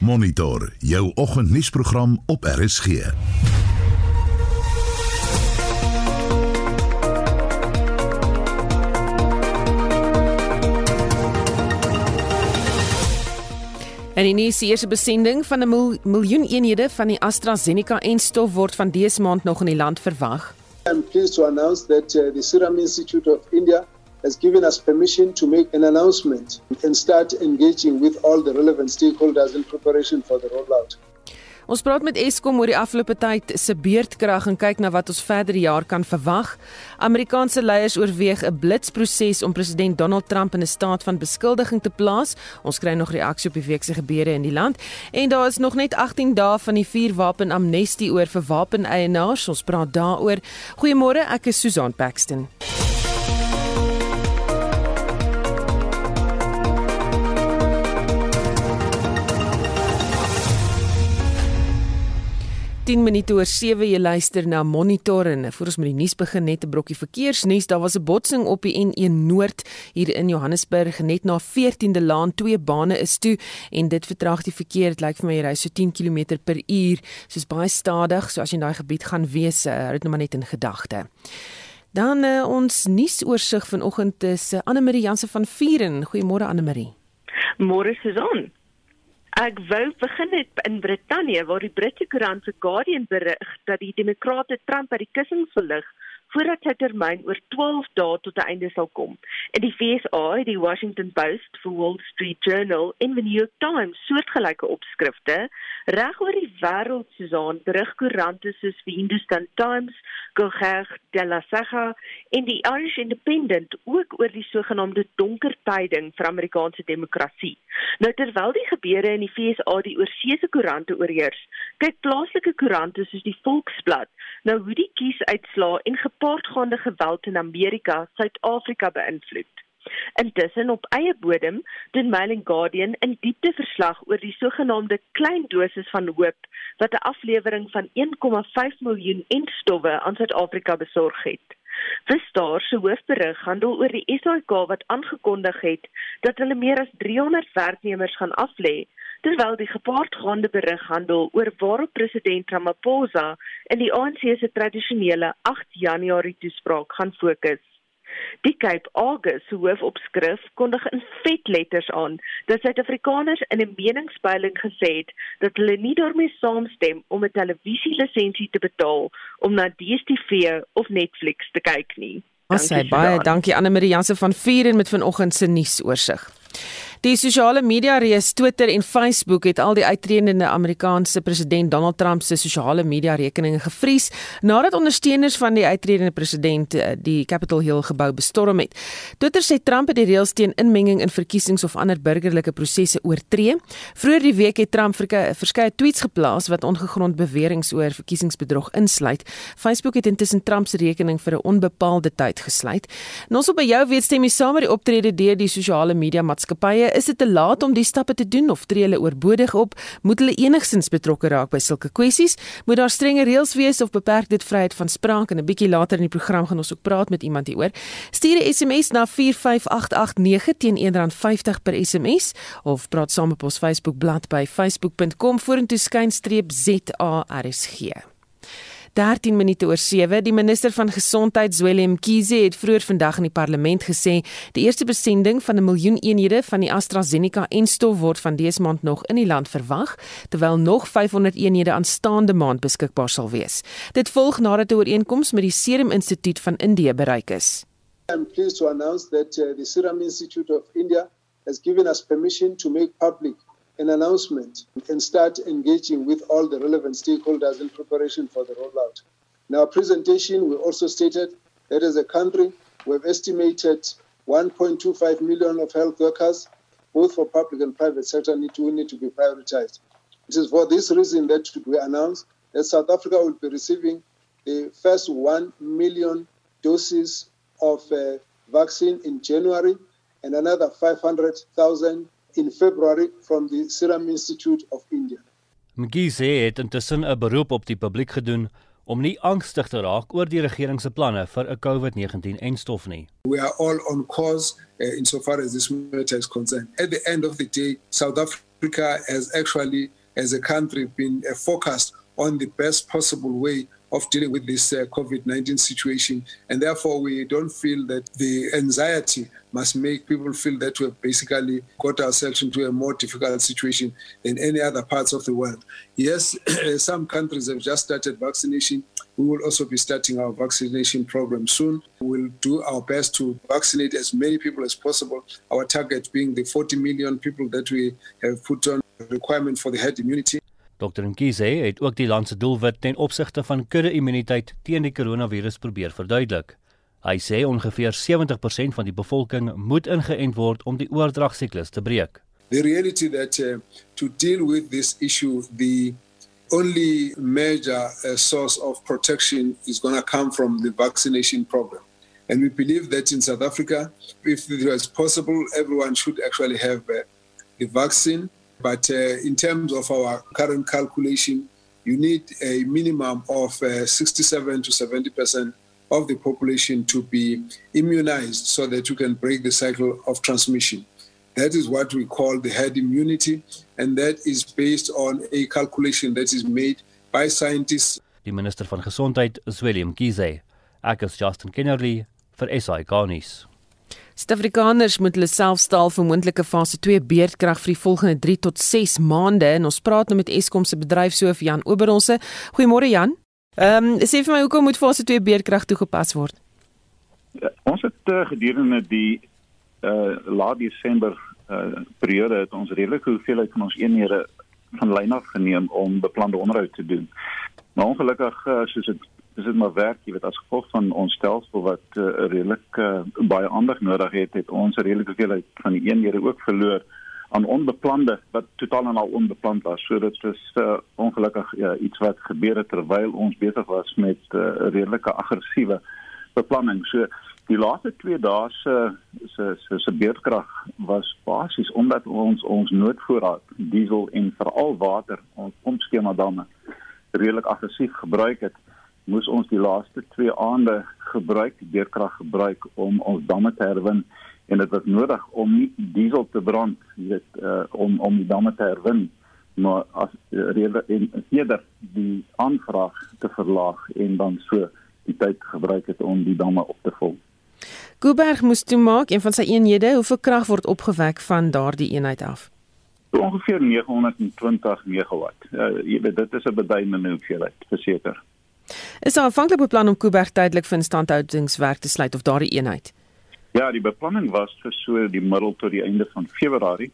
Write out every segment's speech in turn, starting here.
Monitor jou oggendnuusprogram op RSG. En die nuus eerste besending van 'n mil miljoen eenhede van die AstraZeneca-enstof word van dese maand nog in die land verwag. I'm pleased to announce that uh, the Serum Institute of India has given us permission to make an announcement and start engaging with all the relevant stakeholders in preparation for the rollout. Ons praat met Eskom oor die afgelope tyd se beurtkrag en kyk na wat ons verder die jaar kan verwag. Amerikaanse leiers oorweeg 'n blitsproses om president Donald Trump in 'n staat van beskuldiging te plaas. Ons kry nog reaksie op die week se gebeure in die land en daar is nog net 18 dae van die vuurwapen amnestie oor vir wapeneienaars. Ons praat daaroor. Goeiemôre, ek is Susan Paxton. 10 minute oor 7 jy luister na Monitor en voor ons met die nuus begin net 'n brokkie verkeersnuus. Daar was 'n botsing op die N1 Noord hier in Johannesburg net na 14de Laan twee bane is toe en dit vertraag die verkeer. Dit lyk vir my jy ry so 10 km per uur soos baie stadig. So as jy in daai gebied gaan wees uh, hou dit nou maar net in gedagte. Dan uh, ons nuusoorseig vanoggend is uh, Anne Marie Jansen van Vieren. Goeiemôre Anne Marie Môre Susan Ek wou begin het in Brittanje waar die Britse koerant The Guardian berig dat die demokrate Trump by die kussing verlig voordat sy termyn oor 12 dae tot 'n einde sal kom. In die VSA, die Washington Post, the Wall Street Journal en the New York Times soortgelyke opskrifte reg oor die wêreld Susan berig koerante soos die Hindustan Times, Gurkha de la Sacha en die Irish Independent ook oor die sogenaamde donker tyding vir Amerikaanse demokrasie. Nou terwyl die gebeure in die VSA die oorseese koerante oorheers, kyk plaaslike koerante soos die Volksblad nou hoe die kiesuitslae en gepaardgaande geweld in Amerika Suid-Afrika beïnvloed. Intussen op eie bodem doen Mail and Guardian 'n diepte verslag oor die sogenaamde klein dosis van hoop wat 'n aflewering van 1,5 miljoen entstowwe aan Suid-Afrika besorg het. Vistar se hoofberig handel oor die SAIK wat aangekondig het dat hulle meer as 300 werknemers gaan aflê terwyl die gepaardgaande berig handel oor waarop president Ramaphosa in die ANC se tradisionele 8 Januarie toespraak gaan fokus. Die Cape Argus hoofopskrif kondig in vetletters aan dat Suid-Afrikaners in 'n meningspeiling gesê het dat hulle nie daarmee saamstem om 'n televisielisensie te betaal om na DStv of Netflix te kyk nie. Ons sê baie dankie Anne Marie Jansen van Vier en met vanoggend se nuusoorseig. Die sosiale media reus Twitter en Facebook het al die uitredende Amerikaanse president Donald Trump se sosiale media rekeninge gevries nadat ondersteuners van die uitredende president eh, die Capitol Hill gebou bestorm het. Twitter sê Trump het die reëls teen inmenging in verkiesings of ander burgerlike prosesse oortree. Vroeger die week het Trump verskeie tweets geplaas wat ongegrond beweringe oor verkiesingsbedrog insluit. Facebook het intussen Trump se rekening vir 'n onbepaalde tyd gesluit. En ons wil by jou weet stem jy saam met die optrede deur die sosiale media maatskappye is dit te laat om die stappe te doen of tree hulle oorbodig op? Moet hulle enigstens betrokke raak by sulke kwessies? Moet daar strenge reëls wees of beperk dit vryheid van spraak? En 'n bietjie later in die program gaan ons ook praat met iemand hieroor. Stuur 'n SMS na 45889 teen R1.50 per SMS of praat saam op ons Facebook bladsy by facebook.com vorentoe skynstreep ZARSG. 13 minute oor 7. Die minister van Gesondheid, Zweli Mkhize, het vroeër vandag in die parlement gesê die eerste besending van 'n miljoen eenhede van die AstraZeneca-enstof word van dese maand nog in die land verwag, terwyl nog 500 eenhede aanstaande maand beskikbaar sal wees. Dit volg nadat 'n ooreenkoms met die Serum Instituut van Indië bereik is. I'm pleased to announce that uh, the Serum Institute of India has given us permission to make public an announcement and start engaging with all the relevant stakeholders in preparation for the rollout. In our presentation, we also stated that as a country, we've estimated 1.25 million of health workers, both for public and private sector, need to, need to be prioritized. It is for this reason that we announced that South Africa will be receiving the first 1 million doses of uh, vaccine in January and another 500,000 in February from the Serum Institute of India. Mgize het intussen 'n beroep op die publiek gedoen om nie angstig te raak oor die regering se planne vir 'n COVID-19-enstof nie. We are all on course uh, insofar as this matter is concerned. At the end of the day, South Africa Africa has actually, as a country, been uh, focused on the best possible way of dealing with this uh, COVID 19 situation. And therefore, we don't feel that the anxiety must make people feel that we've basically got ourselves into a more difficult situation than any other parts of the world. Yes, some countries have just started vaccination. We will also be starting our vaccination program soon. We'll do our best to vaccinate as many people as possible. Our target being the 40 million people that we have put on requirement for the herd immunity. Dr. Mkhize het ook die land se doelwit ten opsigte van kudde-immuniteit teen die koronavirus probeer verduidelik. Hy sê ongeveer 70% van die bevolking moet ingeënt word om die oordragsiklus te breek. The reality that uh, to deal with this issue the only major uh, source of protection is going to come from the vaccination program. And we believe that in South Africa, if it was possible, everyone should actually have uh, the vaccine. But uh, in terms of our current calculation, you need a minimum of uh, 67 to 70 percent of the population to be immunized so that you can break the cycle of transmission. That is what we call the herd immunity, and that is based on a calculation that is made by scientists. Die minister van gesondheid is Willem Kiese. Ek is Justin Kennerly vir SI Garnis. Suid-Afrikaners moet hulle self staal vir moontlike fase 2 beerdkrag vir die volgende 3 tot 6 maande en ons praat nou met Eskom se bedryfshoof Jan Oberonse. Goeiemôre Jan. Ehm um, sê vir my hoekom moet fase 2 beerdkrag toegepas word? Ja, ons het uh, gedurende die uh laat Desember uh periode het ons redelike hoeveelheid van ons eenhede van lyn af geneem om beplande onderhoud te doen. Maar ongelukkig uh, soos dit dis dit maar werk, jy weet as gevolg van ons stelsel wat uh, redelik uh, baie aandag nodig het, het ons redelike hoeveelheid van die eenhede ook verloor aan onbeplande wat totaal en al onbepland was. So dit is uh, ongelukkig ja, iets wat gebeur het terwyl ons besig was met uh, redelike aggressiewe beplanning. So die laaste 2 dae se se se se beerdkrag was basies omdat ons ons noodvoorraad diesel en veral water ons pompskema damme redelik aggressief gebruik het moes ons die laaste 2 aande gebruik, beerkrag gebruik om ons damme te herwin en dit was nodig om nie diesel te brand, jy weet, uh, om om die damme te herwin, maar as rede en eerder die aanvraag te verlaag en dan so die tyd gebruik het om die damme op te vul. Kuiberg moes toe maak een van sy eenhede, hoeveel krag word opgewek van daardie eenheid af? Ongeveer 920 megawatt. Uh, jy weet dit is 'n beduidende hoeveelheid, verseker. Is daar aanvanklik beplan om Kuiberg tydelik vir instandhoudingswerk te sluit of daardie eenheid? Ja, die beplanning was vir so die middel tot die einde van Februarie,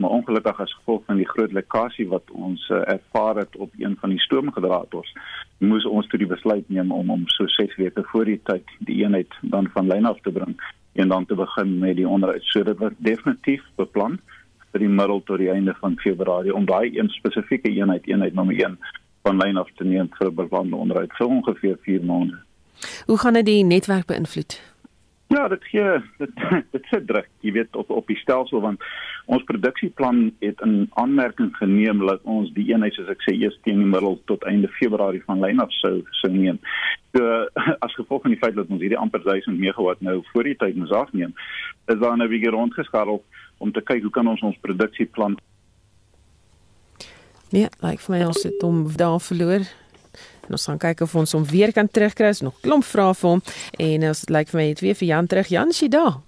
maar ongelukkig as gevolg van die groot lekkasie wat ons uh, ervaar het op een van die stoomgenerators, moes ons toe die besluit neem om om so 6 weke voor die tyd die eenheid dan van lyn af te bring en dan te begin met die onderhoud. So dit was definitief beplan vir die middel tot die einde van Februarie om daai een spesifieke eenheid, eenheid nommer 1 van lyn af te neem vir beplande onderhoud vir ongeveer 4 maande. Hoe gaan dit die netwerk beïnvloed? Ja, dit gee dit dit sit druk, jy weet op op die stelsel want ons produksieplan het 'n aanmerking geneem dat ons die eenheid soos ek sê eers teen die middel tot einde Februarie van lyn af sou sou neem. So as gevolg van die feit dat ons hierdie amper 1000 megawatt nou voor die tyd moes afneem, is daar nou weer rondgeskakel om te kyk hoe kan ons ons produksieplan Nee, lyk like vir my ons het hom daar verloor. En ons gaan kyk of ons hom weer kan terugkry. Ons nog klomp vrae vir hom en ons lyk like vir my het weer vir Jan terug. Jan, is jy daar?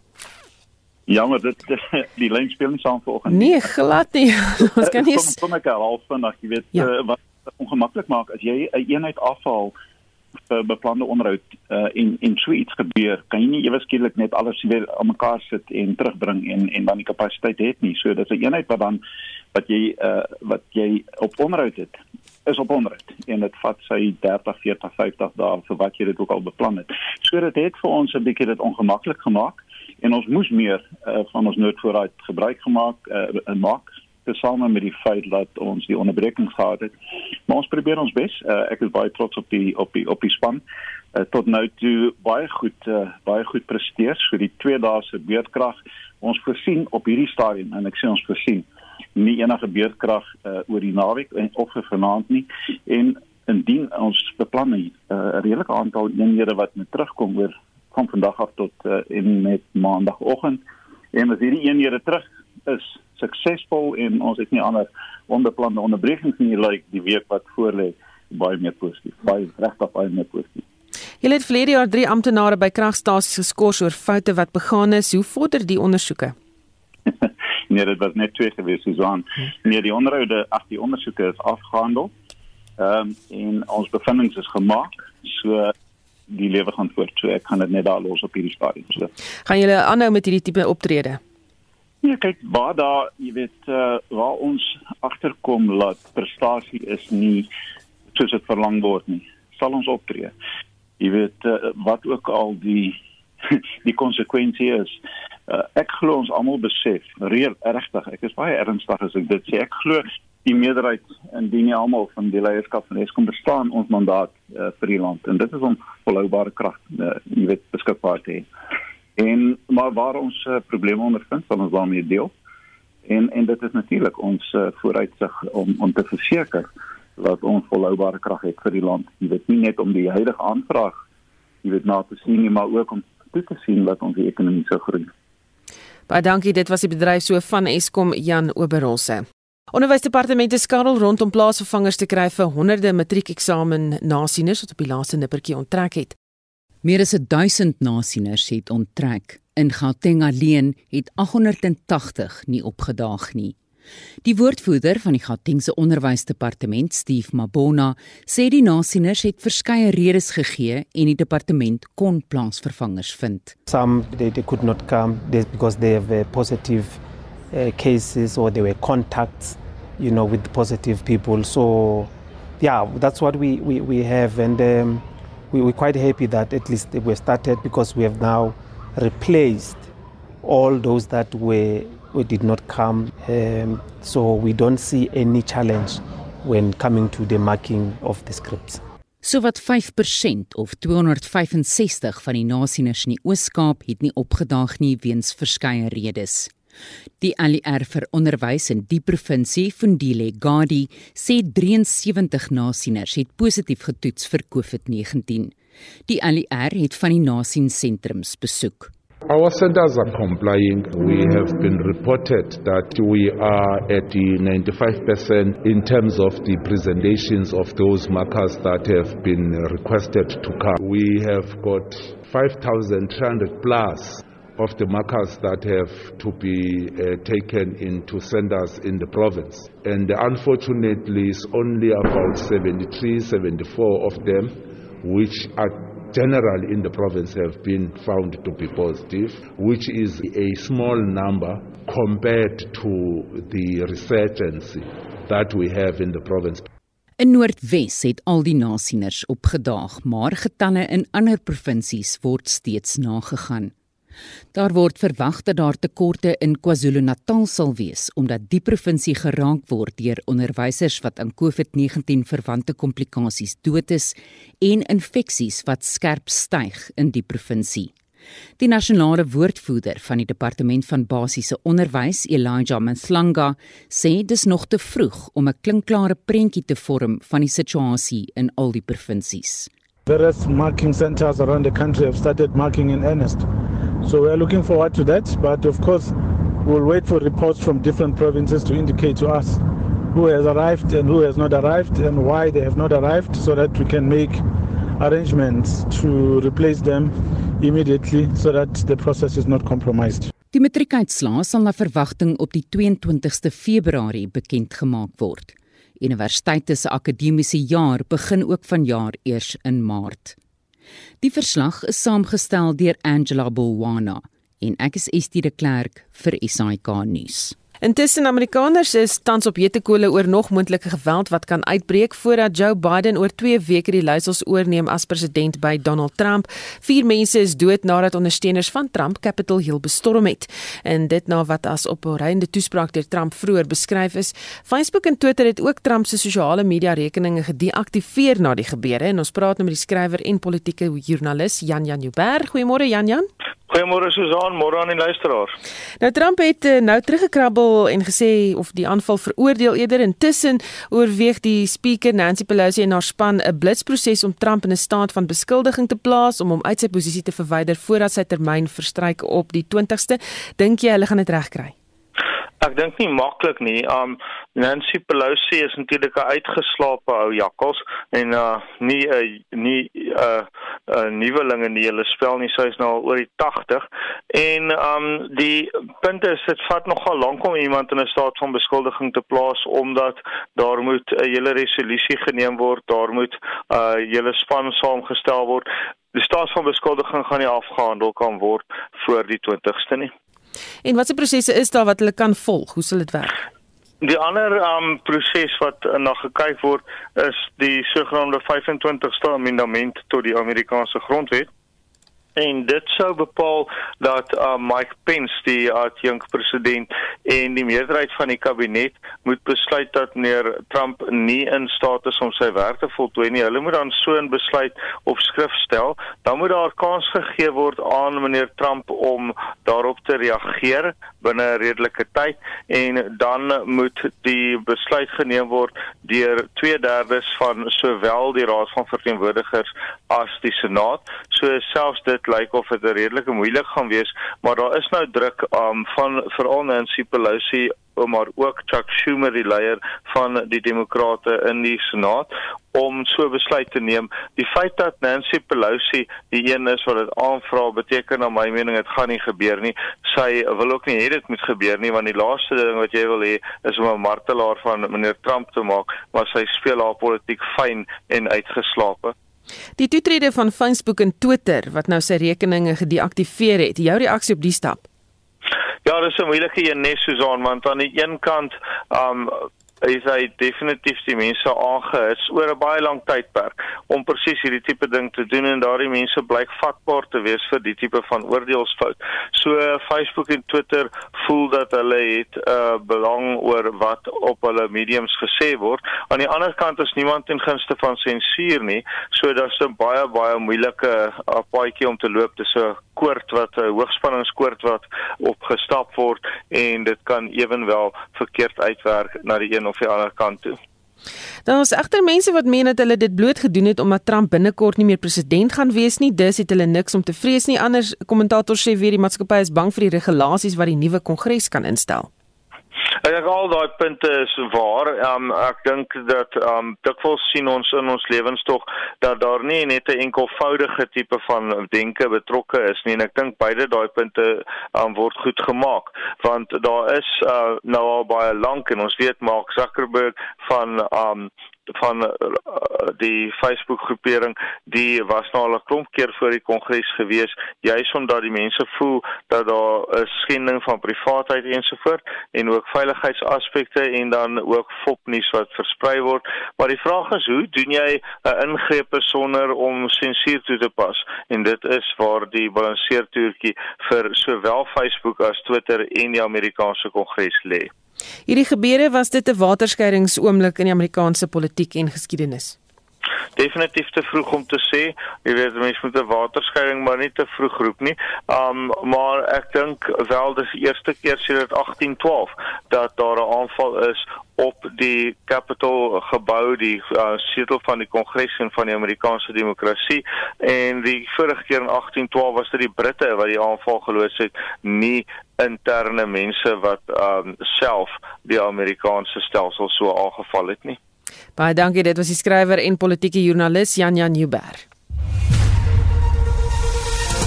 Jammer, dit die lyn speel nie saam vanoggend nie. Nee, glad nie. ons kan nie kom, kom ek half vinnig, jy weet, ja. uh, wat ongemaklik maak as jy 'n eenheid afhaal vir beplande onderhoud uh, en en so iets gebeur, kan jy nie ewe skielik net alles weer aan mekaar sit en terugbring en en dan die kapasiteit het nie. So dis 'n eenheid wat dan wat jy uh, wat jy op onderhoud het is op onderhoud en dit vat sy 30, 40, 50 dae vir wat jy dit ook al beplan het. So dit het vir ons 'n bietjie dit ongemaklik gemaak en ons moes meer uh, van ons noodvoorraad gebruik gemaak uh, maak tesame met die feit dat ons die onderbreking gehad het. Maar ons probeer ons bes. Uh, ek is baie trots op die op die op die span. Uh, tot nou toe baie goed uh, baie goed presteer. So die twee dae se beurtkrag ons voorsien op hierdie stadium en ek sê ons voorsien nie enige beurtkrag uh, oor die naweek of vir vanaand nie en indien ons beplan 'n uh, redelike aantal eenhede wat net terugkom oor van vandag af tot uh, en met maandagooggend en as hierdie eenhede terug is suksesvol en ons het nie ander onbeplande onderbrekings nie like die week wat voorlê baie meer positief. Baie regtig baie meer positief. Julle het verlede jaar 3 amptenare by kragstasies geskort oor foute wat begaan is. Hoe vorder die ondersoeke? nee, dit was net twee gewees, Susan. Nee, die onderhoude, ag die ondersoeke is afgehandel. Ehm um, en ons bevindinge is gemaak. So die lewe gaan voort. So ek gaan dit net daar los op hierdie stadium. So. Gaan julle aanhou met hierdie tipe optrede? Ja, kyk, waar daar, jy weet, uh, waar ons agterkom dat prestasie is nie soos dit verlang word nie, sal ons optree. Jy weet uh, wat ook al die die konsekwensie is. Uh, ek glo ons almal besef, reël regtig, ek is baie ernstig as ek dit sê. Ek glo die meerderheid en die nie almal van die leierskap van Eskom bestaan ons mandaat uh, vir die land en dit is om volhoubare krag uh, jy weet beskikbaar te hê. En maar waar ons uh, probleme ondervind, sal ons daarmee deel. En en dit is natuurlik ons uh, vooruitsig om om te verseker dat ons volhoubare krag het vir die land. Jy weet nie net om die huidige aanvraag jy weet na te sien nie, maar ook om toe te sien dat ons ekonomie sou groei. Baie dankie, dit was die bedryf so van Eskom Jan Oberholse. Onderwysdepartemente skarrel rondom plaasvervangers te kry vir honderde matriekeksamen nasieners wat op die laaste nippertjie onttrek het. Meer as 1000 nasieners het onttrek. In Gauteng alleen het 880 nie opgedaag nie. Die woordvoerder van die Gautengse Onderwysdepartement, Steve Mabona, sê die nasieners het verskeie redes gegee en die departement kon plaasvervangers vind. Some they, they could not come because they have a positive uh, cases or they were contacts you know, with positive people. So, yeah, that's what we, we, we have. And um, we, we're quite happy that at least we started because we have now replaced all those that were, we did not come. Um, so we don't see any challenge when coming to the marking of the scripts. So wat 5% of 265 van die nasieners in die Oos-Kaap het nie opgedaag nie weens verskeie redes. Die ALR vir onderwys in die provinsie, Fundile Gadi, sê 73 nasieners het positief getoets vir COVID-19. Die ALR het van die nasiensentrums besoek. Our centers are complying. We have been reported that we are at the 95% in terms of the presentations of those markers that have been requested to come. We have got 5,300 plus of the markers that have to be uh, taken into centers in the province. And unfortunately, it's only about 73, 74 of them which are generally in the province have been found to be positive, which is a small number compared to the resurgency that we have in the province. In Noordwes het al die nasieners opgedaag, maar getalle in ander provinsies word steeds nagegaan. Daar word verwag dat daar tekorte in KwaZulu-Natal sal wees omdat die provinsie geraak word deur onderwysers wat aan COVID-19 verwante komplikasies dood is en infeksies wat skerp styg in die provinsie. Die nasionale woordvoerder van die departement van basiese onderwys, Elijah Mslanga, sê dis nog te vroeg om 'n klinkklare prentjie te vorm van die situasie in al die provinsies. Various marking centers around the country have started marking in earnest. So we are looking forward to that. But of course, we'll wait for reports from different provinces to indicate to us who has arrived and who has not arrived and why they have not arrived so that we can make arrangements to replace them immediately so that the process is not compromised. Die matriekuitslae sal na verwagting op die 22ste Februarie bekend gemaak word. Universiteite se akademiese jaar begin ook vanjaar eers in Maart. Die verslag is saamgestel deur Angela Bulwana en ek is Estie de Klerk vir SAK nuus. Intussen Amerikaners is tans op hetekole oor nog moontlike geweld wat kan uitbreek voordat Joe Biden oor 2 weke die leiersels oorneem as president by Donald Trump. Vier mense is dood nadat ondersteuners van Trump Capitol Hill bestorm het. En dit na wat as op 'n reinde toespraak deur Trump vroeër beskryf is. Facebook en Twitter het ook Trump se sosiale media rekeninge gedeaktiveer na die gebeure en ons praat nou met die skrywer en politieke joernalis Jan Jan Jubber. Goeiemôre Jan Jan. Goeiemôre Susan, môre aan die luisteraars. Nou Trump het uh, nou teruggekrabbel en gesê of die aanval veroordeel eerder intussen oorweeg die spreker Nancy Pelosi en haar span 'n blitsproses om Trump in 'n staat van beskuldiging te plaas om hom uit sy posisie te verwyder voordat sy termyn verstryk op die 20ste. Dink jy hulle gaan dit regkry? Ek dink nie maklik nie. Um Nancy Pelosi is natuurlik 'n uitgeslaapte ou jakkals en uh nie 'n uh, nie 'n uh, uh, nuweling in die hele spel nie. Sy is nou al oor die 80 en um die punt is dit vat nogal lank om iemand in 'n staat van beskuldiging te plaas omdat daar moet 'n hele resolusie geneem word, daar moet 'n uh, hele span saamgestel word. Die staat van beskuldiging gaan nie afgehandel kan word voor die 20ste nie. En watse prosesse is daar wat hulle kan volg? Hoe sal dit werk? Die ander um proses wat uh, na gekyk word is die sogenaamde 25ste amendement tot die Amerikaanse grondwet en dit sou bepaal dat uh, Mike Pence die adjunk president en die meerderheid van die kabinet moet besluit dat meneer Trump nie in staat is om sy werk te voltooi nie. Hulle moet dan so 'n besluit op skrift stel. Dan moet daar kans gegee word aan meneer Trump om daarop te reageer binne 'n redelike tyd en dan moet die besluit geneem word deur 2/3 van sowel die Raad van Verteenwoordigers as die Senaat. So selfs dit dit lyk of dit redelik moeilik gaan wees, maar daar is nou druk um van veral Nancy Pelosi maar ook Chuck Schumer die leier van die demokrate in die senaat om so besluit te neem. Die feit dat Nancy Pelosi die een is wat dit aanvra, beteken na my mening dit gaan nie gebeur nie. Sy wil ook nie hê dit moet gebeur nie want die laaste ding wat jy wil hê is om 'n martelaar van meneer Trump te maak, maar sy speel haar politiek fyn en uitgeslape. Die toetrede van Facebook en Twitter wat nou sy rekeninge gedeaktiveer het, jou reaksie op die stap? Ja, dis 'n moeilike een nes Susan, want aan die een kant, um is hy definitief die mense aangehits oor 'n baie lang tydperk om presies hierdie tipe ding te doen en daardie mense blyk vatbaar te wees vir die tipe van oordeelsfout. So Facebook en Twitter voel dat hulle het 'n uh, belang oor wat op hulle mediums gesê word. Aan die ander kant is niemand ten gunste van sensuur nie, so daar's 'n baie baie moeilike uh, paadjie om te loop. Dis 'n koord wat 'n hoogspanningskoord wat opgestap word en dit kan ewenwel verkeerd uitwerk na die een of die ander kant toe. Daar is egter mense wat meen dat hulle dit bloot gedoen het omdat Trump binnekort nie meer president gaan wees nie. Dus het hulle niks om te vrees nie. Anders kommentators sê weer die maatskappy is bang vir die regulasies wat die nuwe kongres kan instel. Ek dink al daai punte is waar. Um, ek dink dat um dikwels sien ons in ons lewenstog dat daar nie net 'n enkelvoudige tipe van denke betrokke is nie en ek dink beide daai punte um word goed gemaak want daar is uh, nou al baie lank en ons weet Mark Zuckerberg van um van uh, die Facebook groepering die was nou al 'n klomp keer voor die kongres gewees juis omdat die mense voel dat daar 'n skending van privaatheid ensovoorts en ook veiligheidsaspekte en dan ook fopnuus wat versprei word. Maar die vraag is hoe doen jy 'n ingreep sonder om sensuur toe te pas? En dit is waar die balanseertoertjie vir sowel Facebook as Twitter en die Amerikaanse kongres lê Hierdie gebeure was dit 'n waterskeidingsoomlik in die Amerikaanse politiek en geskiedenis. Definitief te vroeg om te sê, jy weet mense moet 'n waterskeiding maar nie te vroeg roep nie. Um maar ek dink wel dis die eerste keer sedert 1812 dat daar 'n aanval is op die Capitol gebou die uh, setel van die Kongres en van die Amerikaanse demokrasie en die vorige keer in 1812 was dit die Britte wat die aanval geloods het nie interne mense wat um self die Amerikaanse stelsel so aangeval het nie. Baie dankie, dit was die skrywer en politieke joernalis Jan Jan Nieuwberg.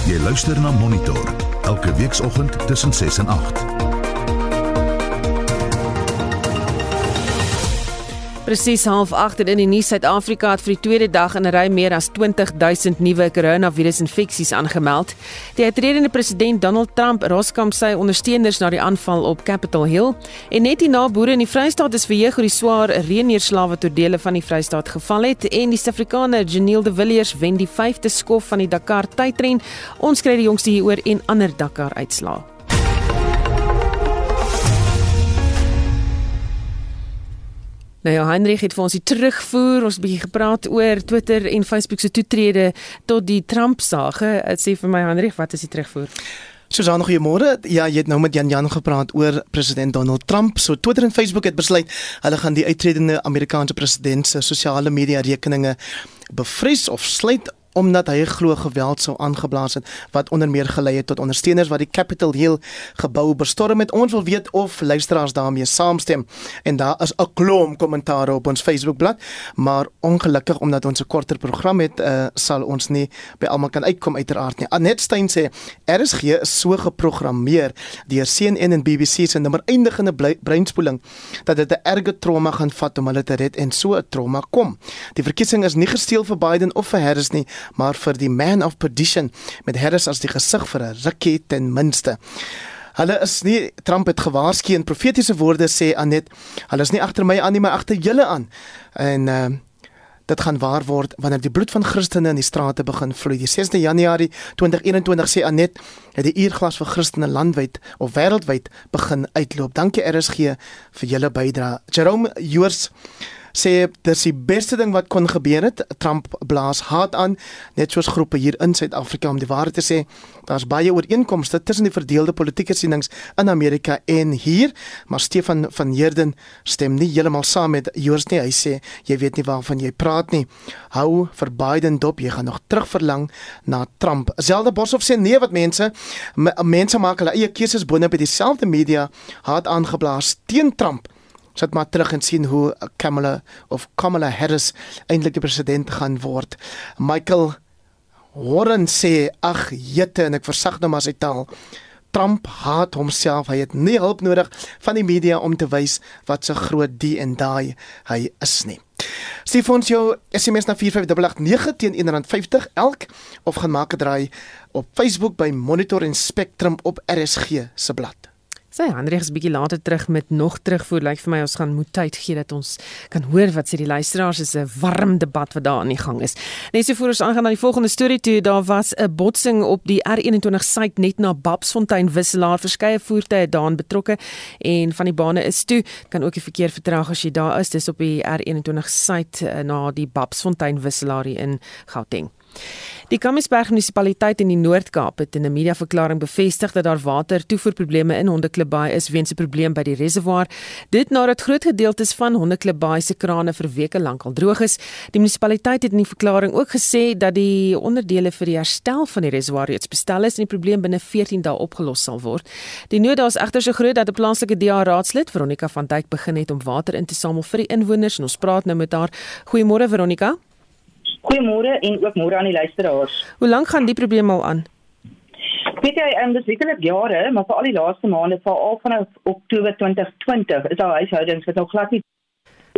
Jy luister na Monitor elke weekoggend tussen 6 en 8. Presies half 8 in die nuus Suid-Afrika het vir die tweede dag in 'n ry meer as 20000 nuwe koronavirusinfeksies aangemeld. Die uitredende president Donald Trump roskamp sy ondersteuners na die aanval op Capitol Hill en net die naboere in die Vrystaat is verheug oor die swaar reënneerslae wat oor dele van die Vrystaat geval het en die Suid-Afrikaner Janiel de Villiers wen die 5de skof van die Dakar tydren. Ons kry die jongste hieroor en ander Dakar uitslae. Nou ja, Hendrik het vir ons die terugvoer. Ons 'n bietjie gepraat oor Twitter en Facebook se toetrede tot die Trump sage. Dit sê vir my Hendrik, wat is die terugvoer? Susan, goeiemôre. Ja, jy het nou met Jan Jan gepraat oor president Donald Trump. So Twitter en Facebook het besluit hulle gaan die uitredende Amerikaanse president se sosiale media rekeninge bevries of sluit omdat hy glo geweld sou aangeblaas het wat onder meer gelei het tot ondersteuners wat die Capitol Hill gebou bestorm het. Ons wil weet of luisteraars daarmee saamstem en daar is 'n klomp kommentare op ons Facebookblad, maar ongelukkig omdat ons 'n korter program het, uh, sal ons nie by almal kan uitkom uiteraard nie. Anet Stein sê RSG is so geprogrammeer deur CNN en BBC se nommer eindigende breinspoeling dat dit 'n erge trauma gaan vat om hulle te red en so 'n trauma kom. Die verkiesing is nie gesteel vir Biden of vir Harris nie, maar vir die man of perdition met Harris as die gesig vir 'n rukkie ten minste. Hulle is nie Trump het gewaarsku in profetiese woorde sê Anet, hulle is nie agter my aan nie, maar agter julle aan. En uh dit gaan waar word wanneer die bloed van Christene in die strate begin vloei. Die 6de Januarie 2021 sê Anet het die uurglas vir Christene landwyd of wêreldwyd begin uitloop. Dankie RSG vir julle bydrae. Jerome Joors sê dis die beste ding wat kon gebeur het. Trump blaas haat aan net soos groepe hier in Suid-Afrika om die waarheid te sê. Daar's baie ooreenkomste tussen die verdeelde politieke sienings in Amerika en hier, maar Stefan van Heerden stem nie heeltemal saam met Joors nie. Hy sê jy weet nie waarvan jy praat nie. Hou vir Biden dop, jy gaan nog terugverlang na Trump. Zelda Boshoff sê nee wat mense mense maak hulle eie keuses binne by dieselfde media haat aangeblaas teen Trump sit maar terug en sien hoe Kamala of Kamala Harris eintlik die president gaan word. Michael Warren sê ag jette en ek versag nou maar sy taal. Trump haat homself. Hy het nie hulp nodig van die media om te wys wat so groot die en daai hy is nie. Stuur ons jou SMS na 45889 teen R1.50 elk of gaan maak 'n draai op Facebook by Monitor en Spectrum op RSG se blad. Sy Hendrik is bietjie later terug met nog terugvoer. Lyk vir my ons gaan moet tyd gee dat ons kan hoor wat sê die luisteraars is 'n warm debat wat daar aan die gang is. Net so voor ons aangaan na die volgende storie toe, daar was 'n botsing op die R21 suid net na Babsfontein wisselaar. Verskeie voertuie daarin betrokke en van die bane is toe. Kan ook die verkeer vertraag as jy daar is. Dis op die R21 suid eh, na die Babsfontein wisselaar in Gauteng. Die Kamiesberg munisipaliteit in die Noord-Kaap het in 'n mediaverklaring bevestig dat daar watertoevoerprobleme in Hondeklipbaai is weens 'n probleem by die reservoir. Dit nadat groot gedeeltes van Hondeklipbaai se krane vir weke lank al droog is. Die munisipaliteit het in die verklaring ook gesê dat die onderdele vir die herstel van die reservoir reeds bestel is en die probleem binne 14 dae opgelos sal word. Die nood is egter so groot dat 'n plaaslike DA raadslid, Veronica van Dijk, begin het om water in te samel vir die inwoners en ons praat nou met haar. Goeiemôre Veronica. Goeiemôre en ook môre aan die luisteraars. Hoe lank gaan die probleem al aan? Weet jy, um, dis sekerlik jare, maar vir al die laaste maande, veral vanaf Oktober 2020, is daar huishoudings wat nog glad nie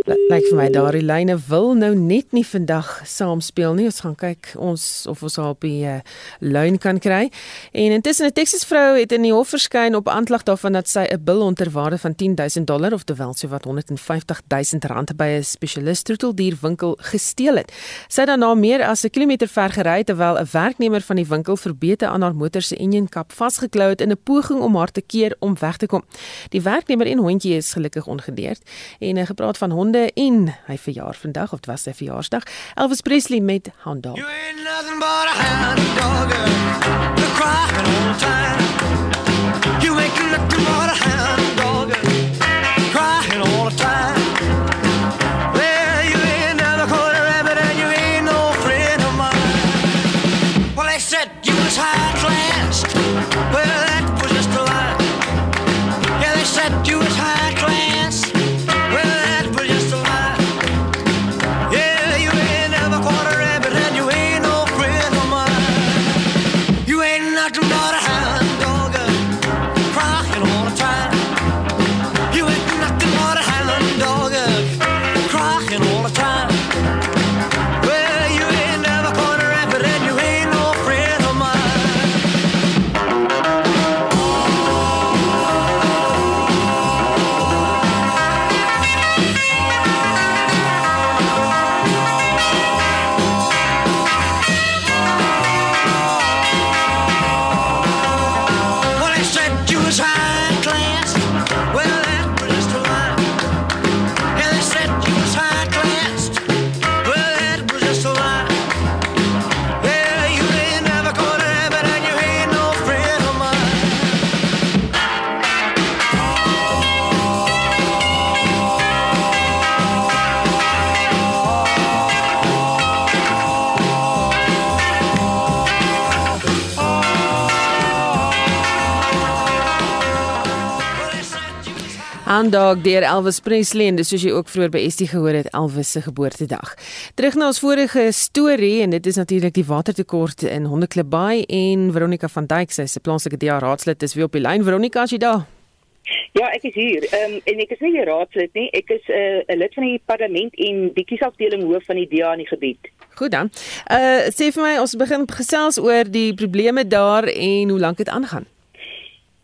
Lyk vir my daardie lyne wil nou net nie vandag saam speel nie. Ons gaan kyk ons of ons op die uh, lyn kan kry. En intussen 'n Texas vrou het in die hof verskyn op aanklag daarvan dat sy 'n bil onder waarde van 10000 dollar of terwyl sy wat 150000 rand by 'n spesialist troeteldierwinkel gesteel het. Sy het daarna meer as 'n kilometer ver gery terwyl 'n werknemer van die winkel verbeete aan haar motor se enjinkap vasgeklou het in 'n poging om haar te keer om weg te kom. Die werknemer en hondjie is gelukkig ongedeerd en 'n uh, gepraat van honde honde en hy verjaar vandag of dit was sy verjaarsdag. Elvis Presley met Hound Dog. You ain't nothing but a hound dog. You're crying all the time. You ain't nothing but a hound aandag deur Elvis Presley en dis soos jy ook vroeër by Estie gehoor het Elvis se geboortedag. Terug na ons vorige storie en dit is natuurlik die watertekort in Hondeklip Bay en Veronica van Dijk sy se plaaslike DA raadslid is weer op die lyn. Veronica, as jy daar Ja, ek is hier. Ehm um, en ek is nie die raadslid nie. Ek is eh, 'n uh, lid van die parlement en die kiesafdeling hoof van die DA in die gebied. Goed dan. Uh sê vir my ons begin gesels oor die probleme daar en hoe lank dit aangaan.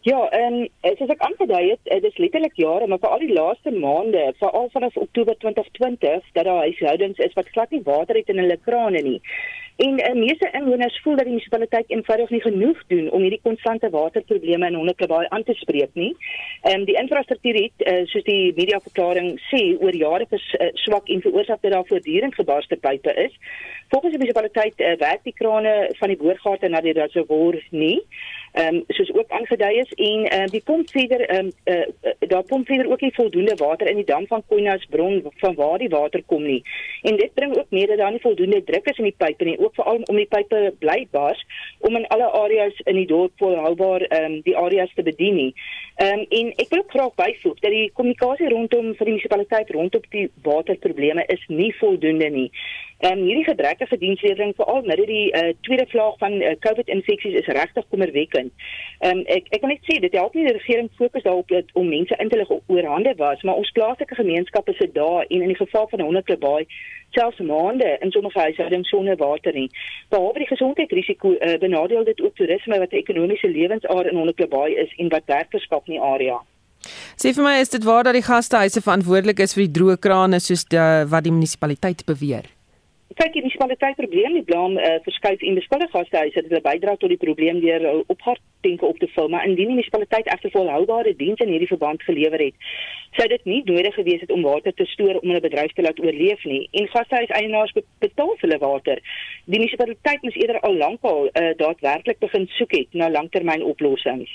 Ja, en um, soos ek aangedui het, dit is letterlik jare, maar veral die laaste maande, veral vanaf Oktober 2020, dat daar huishoudings is wat glad nie water het in hulle krane nie. En uh, meeste inwoners voel dat die munisipaliteit eenvoudig nie genoeg doen om hierdie konstante waterprobleme in Hondeklip aan te spreek nie. Ehm um, die infrastruktuur het uh, soos die mediaverklaring sê oor jare vers, uh, swak en veroorsaak dat daar voortdurend gebarste pipe is. Volgens die munisipaliteit uh, werk die krane van die boorgate na die reservoir nie ehm um, soos ook aangedui is en ehm uh, die pompfeeder ehm um, uh, daar pompfeeder ook nie voldoende water in die dam van Koinas bron van waar die water kom nie. En dit bring ook mee dat daar nie voldoende druk is in die pype nie, ook veral om die pype bly bars om in alle areas in die dorp volhoubaar ehm um, die areas te bedien nie. Ehm um, en ek wil graag byvoeg dat die kommunikasie rondom vir die munisipaliteit rondom die waterprobleme is nie voldoende nie. En hierdie gebrekkige dienslewering veral nou dat die uh, tweede vlaag van uh, COVID-infeksies is regtig kommerwekkend. Ehm um, ek ek kan net sê dit help nie die regering fokus daarop dat om mense in te lig oor hande was, maar ons plaaslike gemeenskappe sit daar en in die geval van 'n honderdebaai selfs maande in sommige huishoudings sonder water nie. Behalwe die gesondheidsrisiko uh, benadeel dit ook toerisme wat 'n ekonomiese lewensaar in honderdebaai is en wat werk verskaf in die area. Sê vir my is dit waar dat die gastehuise verantwoordelik is vir die droë krane soos die, wat die munisipaliteit beweer? Kyk die munisipaliteit probleem nie blom uh, verskuif en beskuldig gastehuise dat hulle bydra tot die probleem deur uh, opharddenke op te vul. Maar indien die munisipaliteit egter volhoubare diens in hierdie verband gelewer het sou dit nie nodig gewees het om water te stoor om hulle bedryf te laat oorleef nie. En gastehuis eienaars betaal vir hulle water. Die munisipaliteit moes eerder al lankal uh, daadwerklik begin soek het na langtermynoplossings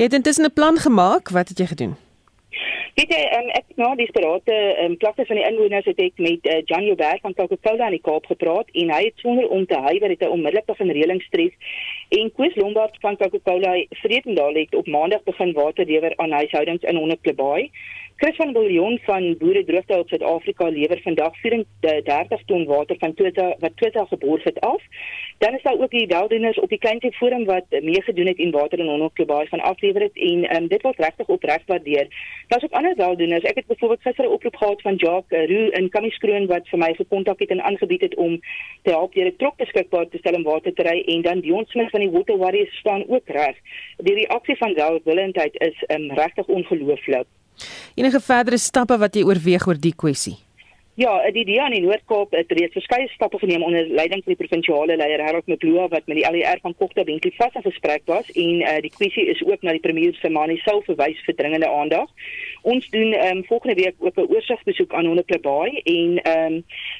jy het intussen 'n plan gemaak. Wat het jy gedoen Dit is um, ek nou die sperate um, klagtes van die inwoners het ek met uh, Jan Joubert van Coca-Cola in die Kaap gepraat en hy het sonder om te huiwer het hy onmiddellik begin reëlings tref en Koos Lombard van Coca-Cola Vredendaal het op maandag begin water lewer aan huishoudings in Hondeklipbaai. Chris van Billion van Boere Droogte op Suid-Afrika lewer vandag 34 ton water van Tota wat Tota geborg het af. Dan is daar ook die weldoeners op die kleintjie forum wat meegedoen het en water in Honoklobaai van aflewer het en um, dit word regtig opreg waardeer. Daar's ook ander weldoeners. Ek het byvoorbeeld gister 'n oproep gehad van Jacques Roo in Kamieskroon wat vir my gekontak het en aangebied het om te help deur 'n trok beskikbaar te stel om water te ry en dan Dion Smith van die Water Warriors staan ook reg. Die reaksie van welwillendheid is um, regtig ongelooflik. Enige verdere stappe wat jy oorweeg oor die kwessie? Ja, die DEA in die Noord-Kaap het reeds verskeie stappe geneem onder leiding van die provinsiale leier Harold Mcloa wat met die LER van Kokta Bentley vas in gesprek was en uh, die kwessie is ook na die premier se Mani self verwys vir dringende aandag. Ons doen um, volgende week ook 'n oorsigbesoek aan Hondeklipbaai en um,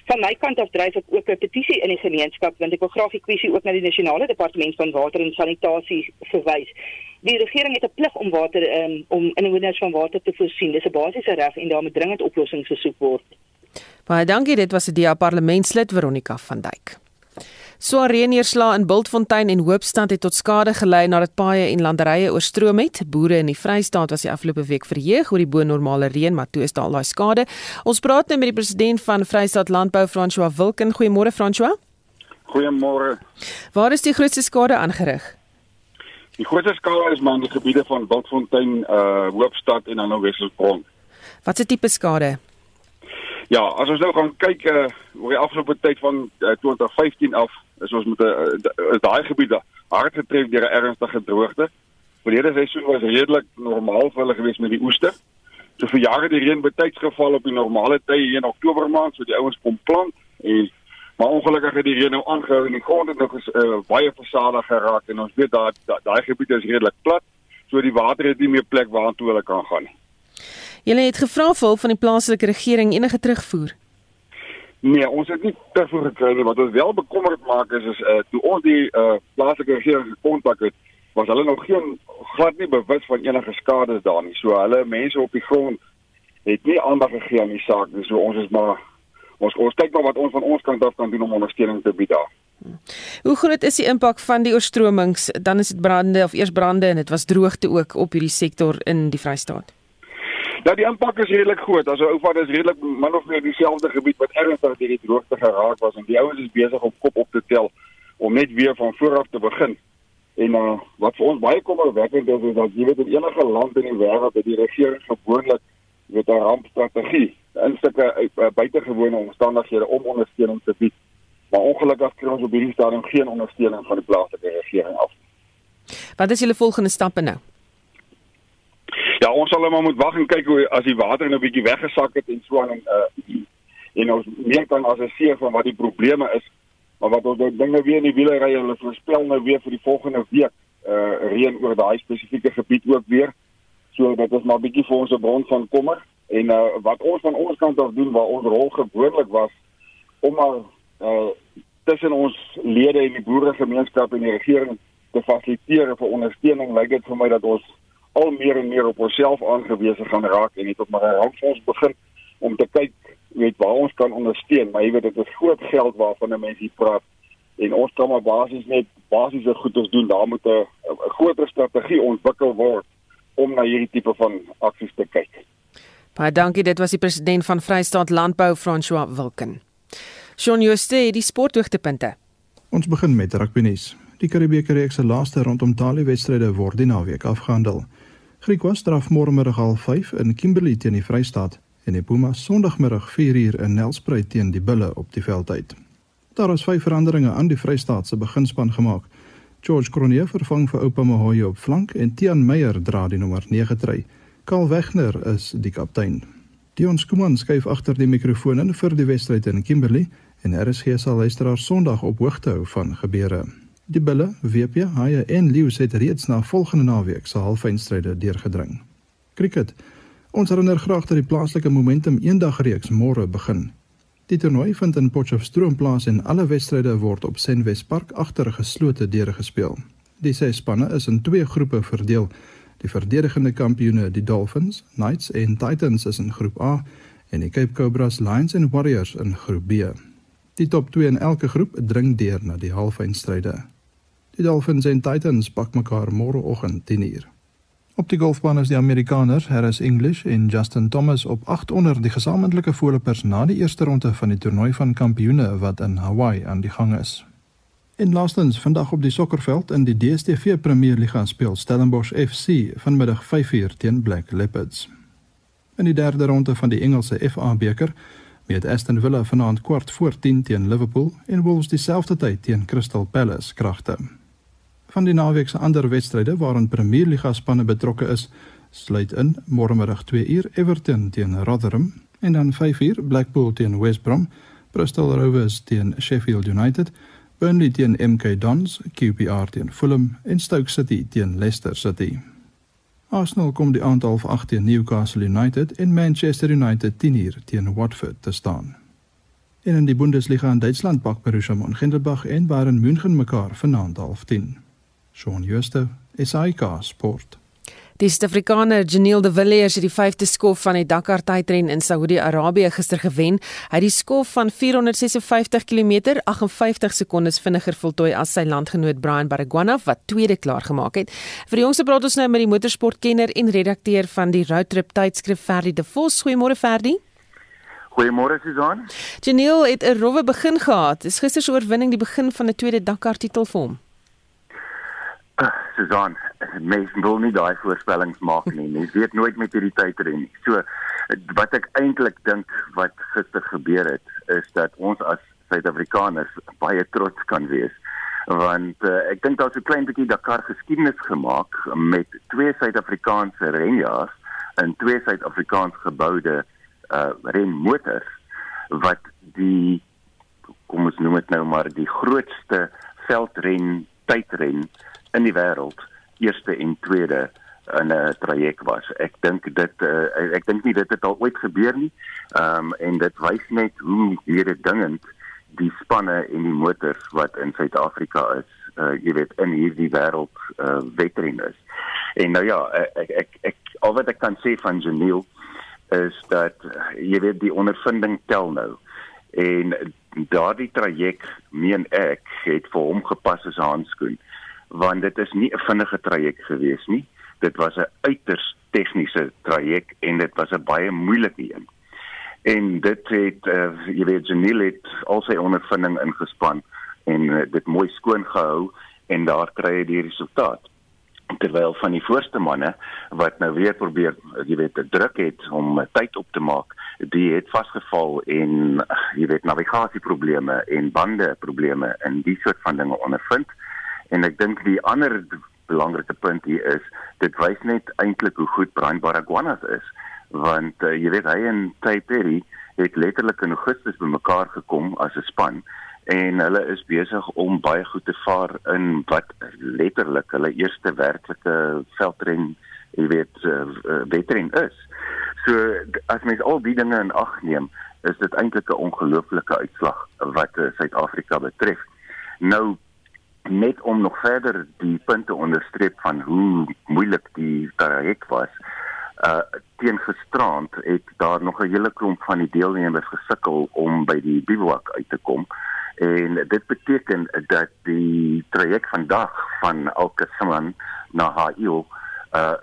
van my kant af dryf ek ook 'n petisie in die gemeenskap want ek wil graag die kwessie ook na die nasionale departement van water en sanitasie verwys. Die regering het 'n plig om water um, om inwoners van water te voorsien. Dis 'n basiese reg en daar moet dringend oplossings gesoek word. Baie dankie, dit was 'n DA parlementslid Veronica van Dijk. Swaar reënneerslae in Bultfontein en Hoopstad het tot skade gelei nadat paaie en landerye oorstroom het. Boere in die Vrystaat was die afgelope week verheug oor die bo-normale reën, maar toe is daar al daai skade. Ons praat nou met die president van Vrystaat Landbou, François Wilken. Goeiemôre François. Goeiemôre. Waar is die grootste skade aangerig? Die grootste skade is maar in die gebiede van Bultfontein, uh Hoopstad en dan nou Wesselsbron. Wat se tipe skade? Ja, as ons nou gaan kyk uh oor die afgelope tyd van uh, 2015 af, is ons met 'n uh, daai gebiede hard getref deur 'n ernstige droogte. Verlede seisoen was redelik normaal vir hulle gewees met die oeste. So vir jare die reën betyds geval op die normale tye hier in Oktober maand, so die ouens kom plant en maar ongelukkig het die reën nou aangehou en die grond het nog uh, baie versadig geraak en ons weet daai daai gebiede is redelik plat, so die water het nie meer plek waartoe hulle kan gaan nie. Julle het gevra vir hulp van die plaaslike regering enige terugvoer? Nee, ons het nie terugvoer gekry nie. Wat ons wel bekommerd maak is is uh, toe ons die uh, plaaslike regering gekontak het, was hulle nog geen glad nie bewus van enige skades daar nie. So hulle mense op die grond het nie aandag gegee aan die saak nie. So ons is maar ons ons kyk maar wat ons van ons kant af kan doen om ondersteuning te bied daar. Hoe groot is die impak van die oorstromings? Dan is dit brande of eers brande en dit was droogte ook op hierdie sektor in die Vrystaat. Nou die impak is redelik groot. Also Oufa is redelik min of meer dieselfde gebied wat ernstig deur die droogte geraak was en die ouens is besig om kop op te tel om net weer van voor af te begin. En uh, wat vir ons baie kommerwekkend is is dat jy weet in enige land in die wêreld het die regering gewoonlik met 'n rampstrategie in sulke uh, buitengewone omstandighede om ondersteuning te bied. Maar ongelukkig kry ons op hierdie stadium geen ondersteuning van die plaaslike regering af. Wat is julle volgende stappe nou? Ja, ons sal maar moet wag en kyk hoe as die water nou 'n bietjie weggesak het en so aan en uh en ons meer kan assesseer van wat die probleme is. Maar wat ons nou dinge weer in die wiele ry, hulle voorspel nou weer vir die volgende week uh reën oor daai spesifieke gebied ook weer. So dit is maar 'n bietjie vir ons 'n bron van kommer en uh wat ons van ons kant af doen waar ons rol gewoonlik was om maar uh tussen ons lede en die boeregemeenskap en die regering te fasiliteer vir ondersteuning lyk dit vir my dat ons al meer en meer op onsself aangewese gaan raak en net op maar 'n rampfonds begin om te kyk weet waar ons kan ondersteun maar jy weet dit is groot geld waarvan 'n mens hier praat en ons kan maar basies net basiese goedes doen daar moet 'n groter strategie ontwikkel word om na hierdie tipe van aksies te kyk. Baie dankie dit was die president van Vrystaat Landbou François Wilken. Shaun Jooste die sporthoogtepunte. Ons begin met rugby nuus. Die Karibeker reeks se laaste rondom talie wedstryde word die naweek afgehandel. Griekwas straf môremiddag half 5 in Kimberley teen die Vrystaat en die Pumas Sondagmiddag 4 uur in Nelspruit teen die Bulle op die veld uit. Daar is vyf veranderinge aan die Vrystaat se beginspan gemaak. George Cronje vervang vir Oupa Mohoye op flank en Tian Meyer dra die nommer 9 trui. Karl Wegner is die kaptein. Dion Skuman skuif agter die mikrofoon in vir die wedstryd in Kimberley en RSG sal luisteraars Sondag op hoogte hou van gebeure. Die bulle, WP, haie en leeu's het reeds na volgende naweek se halffinale deurgedring. Cricket. Ons herinner graag dat die plaaslike Momentum eendag reeks môre begin. Die toernooi vind in Potchefstroom plaas en alle wedstryde word op Senwes Park agter geslote deure gespeel. Die ses spanne is in twee groepe verdeel. Die verdedigende kampioene, die Dolphins, Knights en Titans is in groep A en die Cape Cobras, Lions en Warriors in groep B. Die top 2 in elke groep dring deur na die halffinale. Die Dolphins en Titans pak mekaar môreoggend 10:00. Op die golfbaan is die Amerikaners Harris English en Justin Thomas op 8 onder die gesamentlike voorlopers na die eerste ronde van die toernooi van kampioene wat in Hawaii aan die gang is. En laastens, vandag op die sokkerveld in die DStv Premierliga speel Stellenbosch FC vanmiddag 5:00 teen Black Leopards. In die derde ronde van die Engelse FA beker met Aston Villa vanaand kwart voor 10 teen Liverpool en Wolves dieselfde tyd teen Crystal Palace kragte. Van die naweek se ander wedstryde waarin Premier Liga spanne betrokke is, sluit in môremiddag 2uur Everton teen Rotherham en dan 5uur Blackpool teen West Brom, Bristol Rovers teen Sheffield United, Burnley teen MK Dons, QPR teen Fulham en Stoke City teen Leicester City. Arsenal kom die aantal van 8 teen Newcastle United en Manchester United 10uur teen Watford te staan. En in die Bundesliga in Duitsland pak Borussia Mönchengladbach en Bayern München mekaar vanaand half 10. Shaun Schuster, SAK Sport. Die Suid-Afrikaner Janiel de Villiers het die 5de skof van die Dakar tydren in Saudi-Arabië gister gewen. Hy het die skof van 456 km 58 sekondes vinniger voltooi as sy landgenoot Brian Baragwana wat tweede klaar gemaak het. Vir die jongste praat ons nou met die motorsportkenner en redakteur van die Roadtrip tydskrif Ferdi de Vos. Goeiemôre Ferdi. Goeiemôre Susan. Janiel het 'n rowwe begin gehad. Is gister se oorwinning die begin van 'n tweede Dakar titel vir hom? Susan, mense wil nie daai voorspellings maak nie. Mens weet nooit met hierdie tydren nie. So wat ek eintlik dink wat gister gebeur het, is dat ons as Suid-Afrikaners baie trots kan wees want uh, ek dink daar's 'n klein bietjie Dakar geskiedenis gemaak met twee Suid-Afrikaanse renjaars en twee Suid-Afrikaans geboude uh renmotors wat die kom ons noem dit nou maar die grootste veldren tydren in die wêreld eerste en tweede in 'n traject was. Ek dink dit uh, ek dink nie dit het al ooit gebeur nie. Ehm um, en dit wys net hoe hierdie dingend die spanne en die motors wat in Suid-Afrika is, uh, jy weet in hierdie wêreld uh, wedren is. En nou ja, ek ek ek al wat ek kan sê van Janiel is dat jy weet die ondervinding tel nou. En daardie traject meen ek het vir hom gepas as 'n handskoen want dit is nie 'n vinnige traject gewees nie. Dit was 'n uiters tegniese traject en dit was 'n baie moeilike een. En dit het uh, jy weet Janelle het al sy ondervinding ingespan en uh, dit mooi skoon gehou en daar kry hy die resultaat terwyl van die voorste manne wat nou weer probeer jy weet druk het om tyd op te maak die het vasgeval en jy weet navigasieprobleme en bande probleme en die soort van dinge ondervind en ek dink die ander belangrike punt hier is dit wys net eintlik hoe goed Brian Baragwanath is want uh, jy weet hy en Perry het letterlik in Augustus bymekaar gekom as 'n span en hulle is besig om baie goed te vaar in wat letterlik hulle eerste werklike veldren jy weet uh, uh, wedren is. So as mens al die dinge in ag neem, is dit eintlik 'n ongelooflike uitslag wat uh, Suid-Afrika betref. Nou net om nog verder die punte onderstreep van hoe moeilik die traject was. Uh teen gisterand het daar nog 'n hele klomp van die deelnemers gesukkel om by die bivouak uit te kom. En dit beteken dat die traject vandag van Alkesaman na Haio uh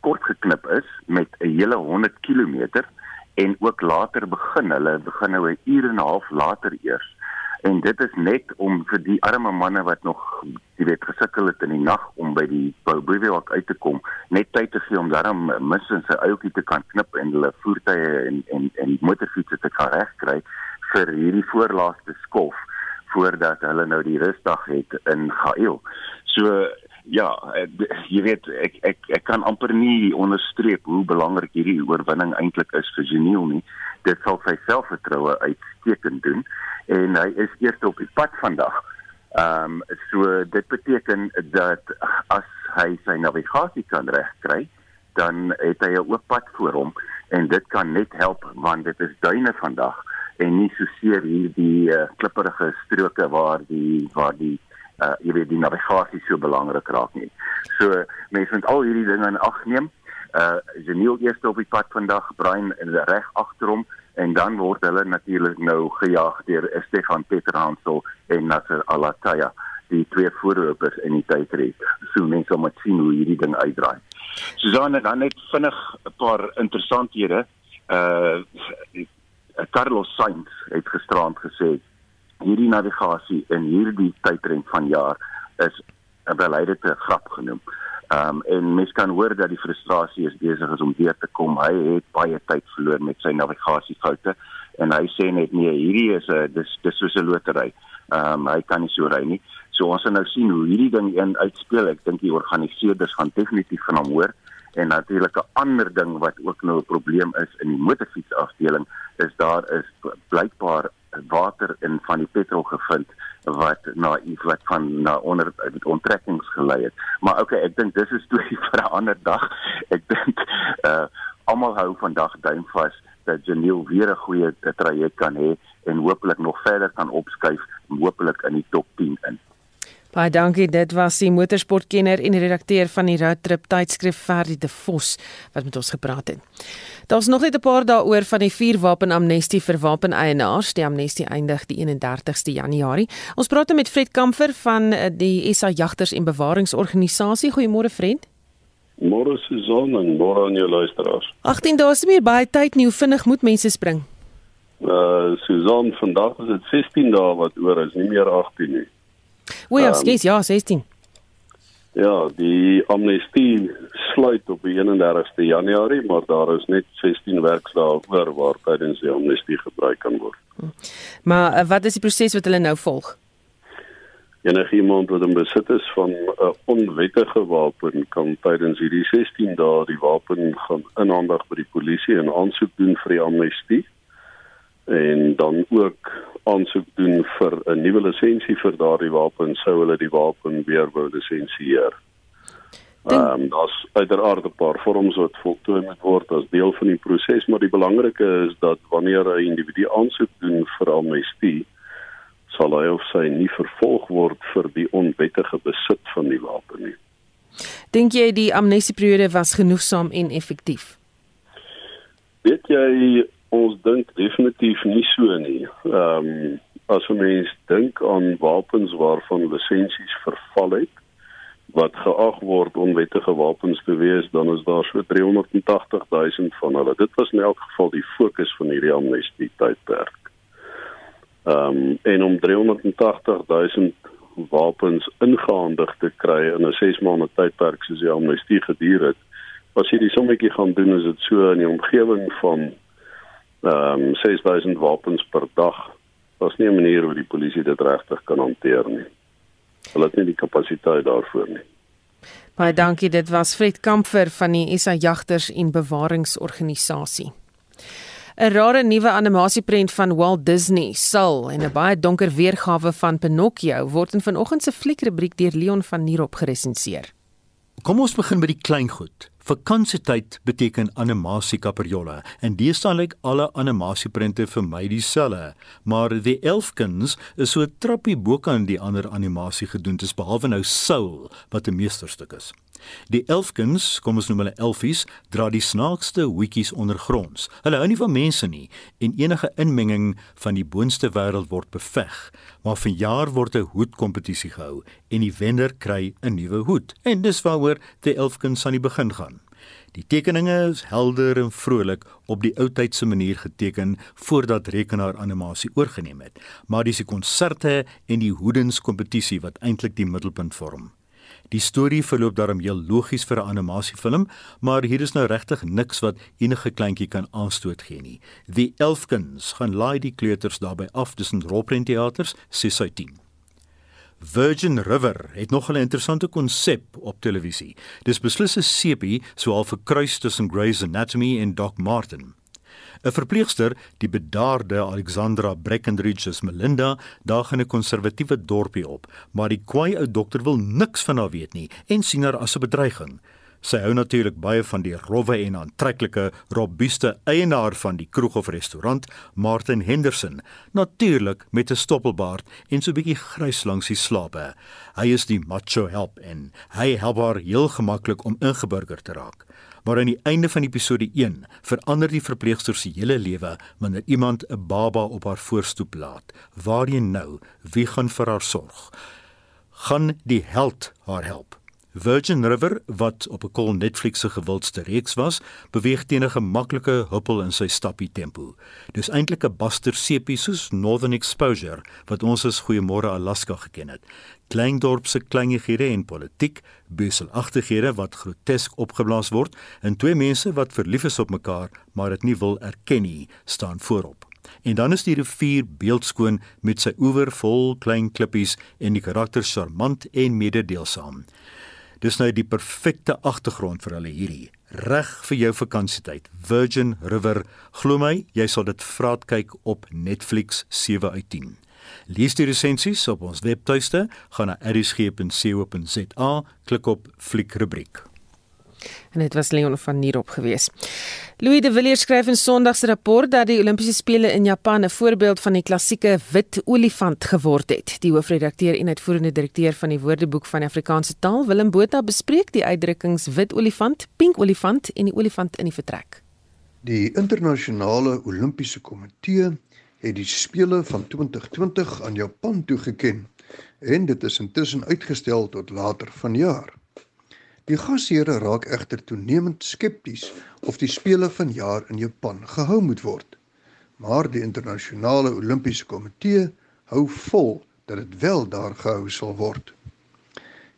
kort geknip is met 'n hele 100 km en ook later begin hulle begin nou 'n uur en 'n half later eers en dit is net om vir die arme manne wat nog jy weet gesukkel het in die nag om by die Bouwewak uit te kom net tyd te gee om daarom mis in sy eiltjie te kan knip en hulle voertuie en en en motorfietsse te kan regkry vir hierdie voorlaaste skof voordat hulle nou die rusdag het in Gael. So ja, jy weet ek ek ek kan amper nie onderstreep hoe belangrik hierdie oorwinning eintlik is vir Geniel nie. Dit sal sy selfvertroue uitstekend doen en hy is eers op die pad vandag. Ehm um, so dit beteken dat as hy sy navigasie kan regkry, dan het hy 'n oop pad voor hom en dit kan net help want dit is duine vandag en nie so seer hierdie uh, klipperige stroke waar die waar die uh jy weet die navigasie so belangrik raak nie. So mense moet al hierdie dinge in ag neem. Uh Janiel eerste op die pad vandag, Brian reg agter hom en dan word hulle natuurlik nou gejaag deur Stefan Peterhansel en Nasser Alataya die twee voorlopers in die tydrit. So mense moet sien hoe hierdie ding uitdraai. Susanne dan net vinnig 'n paar interessanthede. Uh Carlos Sainz het gisterand gesê hierdie navigasie in hierdie tydren van jaar is 'n beleidete grap genoem. Ehm um, en mens kan hoor dat die frustrasie is besig is om weer te kom. Hy het baie tyd verloor met sy navigasiefoute en hy sê net nee, hierdie is 'n dis dis soos 'n lotery. Ehm um, hy kan nie so ry nie. So ons gaan nou sien hoe hierdie ding een uitspeel. Ek dink die organiseerders gaan definitief van hom hoor en natuurlik 'n ander ding wat ook nou 'n probleem is in die motorfietsafdeling is daar is blykbaar water in van die petrol gevind wat na iets wat van na onder onttrekkings gelei het. Maar okay, ek dink dis 'n storie vir 'n ander dag. Ek dink uh almal hou vandag duim vas dat Janiel weer 'n goeie traject kan hê en hopelik nog verder kan opskuif, hopelik in die top 10 in. Baie dankie. Dit was die motorsportkenner en redakteur van die Road Trip tydskrif Ferdi de Vos wat met ons gepraat het. Daar's nog net 'n paar dae oor van die vuurwapen amnestie vir wapeneienaars. Die amnestie eindig die 31ste Januarie. Ons praat met Fred Kamfer van eh, die SA Jagters en Bewaringsorganisasie. Goeiemôre Fred. Môre Susan en môre aan jou luisteraars. 18 dae is meer baie tyd nie. Hoe vinnig moet mense spring? Uh Susan, vandag is dit 16 dae wat oor is, nie meer 18 nie. O ja, um, skes, ja, 16. Ja, die amnestie sluit op die 31ste Januarie, maar daar is net 16 werkdae oor waar tydens die amnestie gebruik kan word. Maar uh, wat is die proses wat hulle nou volg? Enige iemand wat in besit is van 'n uh, onwettige wapen kan tydens hierdie 16 dae die wapen gaan inhandig by die polisie en aansoek doen vir die amnestie en dan ook aansoek doen vir 'n nuwe lisensie vir daardie wapen sou hulle die wapen weer wou lisensieer. Ehm um, daar's uiteraard 'n paar vorms wat voltooi moet word as deel van die proses, maar die belangrike is dat wanneer 'n individu aansoek doen vir amnestie, sal hy of sy nie vervolg word vir die onwettige besit van die wapen nie. Dink jy die amnestieperiode was genoegsaam en effektief? Weet jy ons dink definitief nie so nie. Ehm um, as 'n mens dink aan wapens waarvan lisensies verval het, wat geag word onwettige wapens te wees, dan is daar so 380 000 van hulle. Dit was in elk geval die fokus van hierdie amnestie tydperk. Ehm um, en om 380 000 wapens ingehandig te kry in 'n 6 maande tydperk soos die amnestie geduur het, as jy die sommetjie gaan doen, is dit so in die omgewing van ehm um, 6000 wapens per dag. Daar's nie 'n manier hoe die polisie dit regtig kan hanteer nie. Hulle het nie die kapasiteit daarvoor nie. Baie dankie, dit was Fred Kamfer van die SA Jagters en Bewaringsorganisasie. 'n Rare nuwe animasieprent van Walt Disney, Soul en 'n baie donker weergawe van Pinocchio word in vanoggend se fliekrubriek deur Leon van Nierop geresenseer. Kom ons begin met die klein goed. Vakansietyd beteken animasie kaperjolle en deesdae lyk alle animasieprente vir my dieselfde, maar The Elfkins is so 'n trappie bokant die ander animasie gedoen, dis behalwe nou Soul wat 'n meesterstuk is. Die Elfkins, kom ons noem hulle Elfies, dra die snaakste hoetjies ondergronds. Hulle hou nie van mense nie en enige inmenging van die boonste wêreld word beveg. Maar vanjaar word 'n hoedkompetisie gehou en die wenner kry 'n nuwe hoed. En dis waaroor die Elfkins aan die begin gaan. Die tekeninge is helder en vrolik op die ou tydse manier geteken voordat rekenaar animasie oorgeneem het, maar dis die konserte en die hoedenskompetisie wat eintlik die middelpunt vorm. Die storie verloop daarom heel logies vir 'n animasiefilm, maar hier is nou regtig niks wat enige kleintjie kan aanstoot gee nie. The Elfkins gaan laai die kleuters daarby af tussen rolprentteaters 6 uit 10. Virgin River het nog 'n interessante konsep op televisie. Dis beslis 'n sepie, so half 'n kruis tussen Grey's Anatomy en Doc Martin. 'n Verpleegster, die bedaarde Alexandra Breckenridge as Melinda, daag in 'n konservatiewe dorpie op, maar die kwaai ou dokter wil niks van haar weet nie en sien haar as 'n bedreiging. Sy hou natuurlik baie van die rowwe en aantreklike robuuste eienaar van die kroeg of restaurant, Martin Henderson, natuurlik met 'n stoppelbaard en so 'n bietjie grys langs die slape. Hy is die macho help en hy help haar heel gemaklik om ingeburger te raak maar aan die einde van episode 1 verander die verpleegster se hele lewe wanneer iemand 'n baba op haar voorstoep laat. Waarheen nou? Wie gaan vir haar sorg? Gaan die held haar help? Virgin River wat op 'n kol Netflix se gewildste reeks was, beweeg teen 'n gemaklike huppel in sy stappie tempo. Dis eintlik 'n buster sepie soos Northern Exposure wat ons as Goeiemôre Alaska geken het. Kleindorp se kleinighede en politiek, beselagtighede wat grotesk opgeblaas word en twee mense wat verlief is op mekaar maar dit nie wil erken nie, staan voorop. En dan is die rivier beeldskoon met sy oewer vol klein klippies en die karakters charmant en mededeelsaam. Dis nou die perfekte agtergrond vir hulle hierdie. Reg vir jou vakansietyd. Virgin River. Glo my, jy sal dit vraat kyk op Netflix 7 uit 10. Lees die resensies op ons webtuiste, gaan na erisg.co.za, klik op fliek rubriek. En dit was Leon van Nierop geweest. Louis de Villiers skryf in Sondag se rapport dat die Olimpiese spele in Japan 'n voorbeeld van die klassieke wit olifant geword het. Die hoofredakteur en uitvoerende direkteur van die Woordeboek van die Afrikaanse taal, Willem Botha, bespreek die uitdrukkings wit olifant, pink olifant en die olifant in die vertrek. Die internasionale Olimpiese komitee het die spele van 2020 aan Japan toegeken en dit is intussen uitgestel tot later vanjaar. Die gasheere raak egter toenemend skepties of die spele vanjaar in Japan gehou moet word. Maar die internasionale Olimpiese komitee hou vol dat dit wel daar gehou sal word.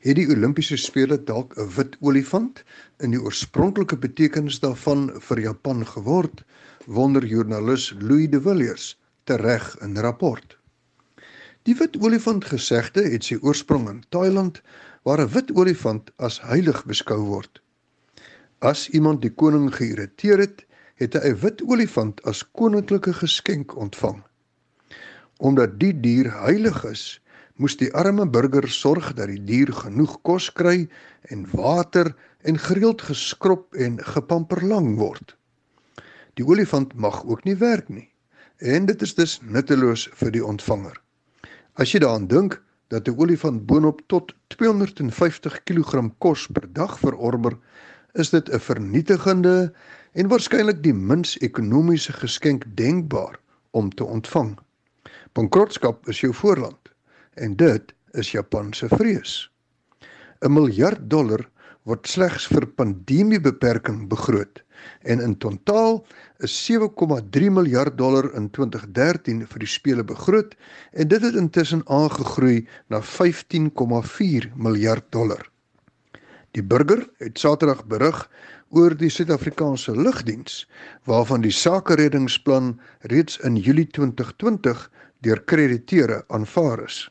Het die Olimpiese spele dalk 'n wit olifant in die oorspronklike betekenis daarvan vir Japan geword? Wonder joernalis Louis de Villiers tereg in rapport. Die wit olifant gesegde het sy oorsprong in Thailand waar 'n wit olifant as heilig beskou word. As iemand die koning geïrriteer het, het hy 'n wit olifant as koninklike geskenk ontvang. Omdat die dier heilig is, moes die arme burger sorg dat die dier genoeg kos kry en water en gereeld geskrob en gepamperlang word. Die olifant mag ook nie werk nie en dit is dus nutteloos vir die ontvanger. As jy daaraan dink, dat 'n olifant boonop tot 250 kg kos per dag verorber, is dit 'n vernietigende en waarskynlik die mins ekonomiese geskenk denkbaar om te ontvang. Bankrotskap is jou voorland en dit is Japan se vrees. 'n miljard dollar word slegs vir pandemiebeperking begroot en in totaal is 7,3 miljard dollar in 2013 vir die spele begroot en dit het intussen aangegroei na 15,4 miljard dollar. Die burger het Saterdag berig oor die Suid-Afrikaanse lugdiens waarvan die sakereddingsplan reeds in Julie 2020 deur krediteure aanvaar is.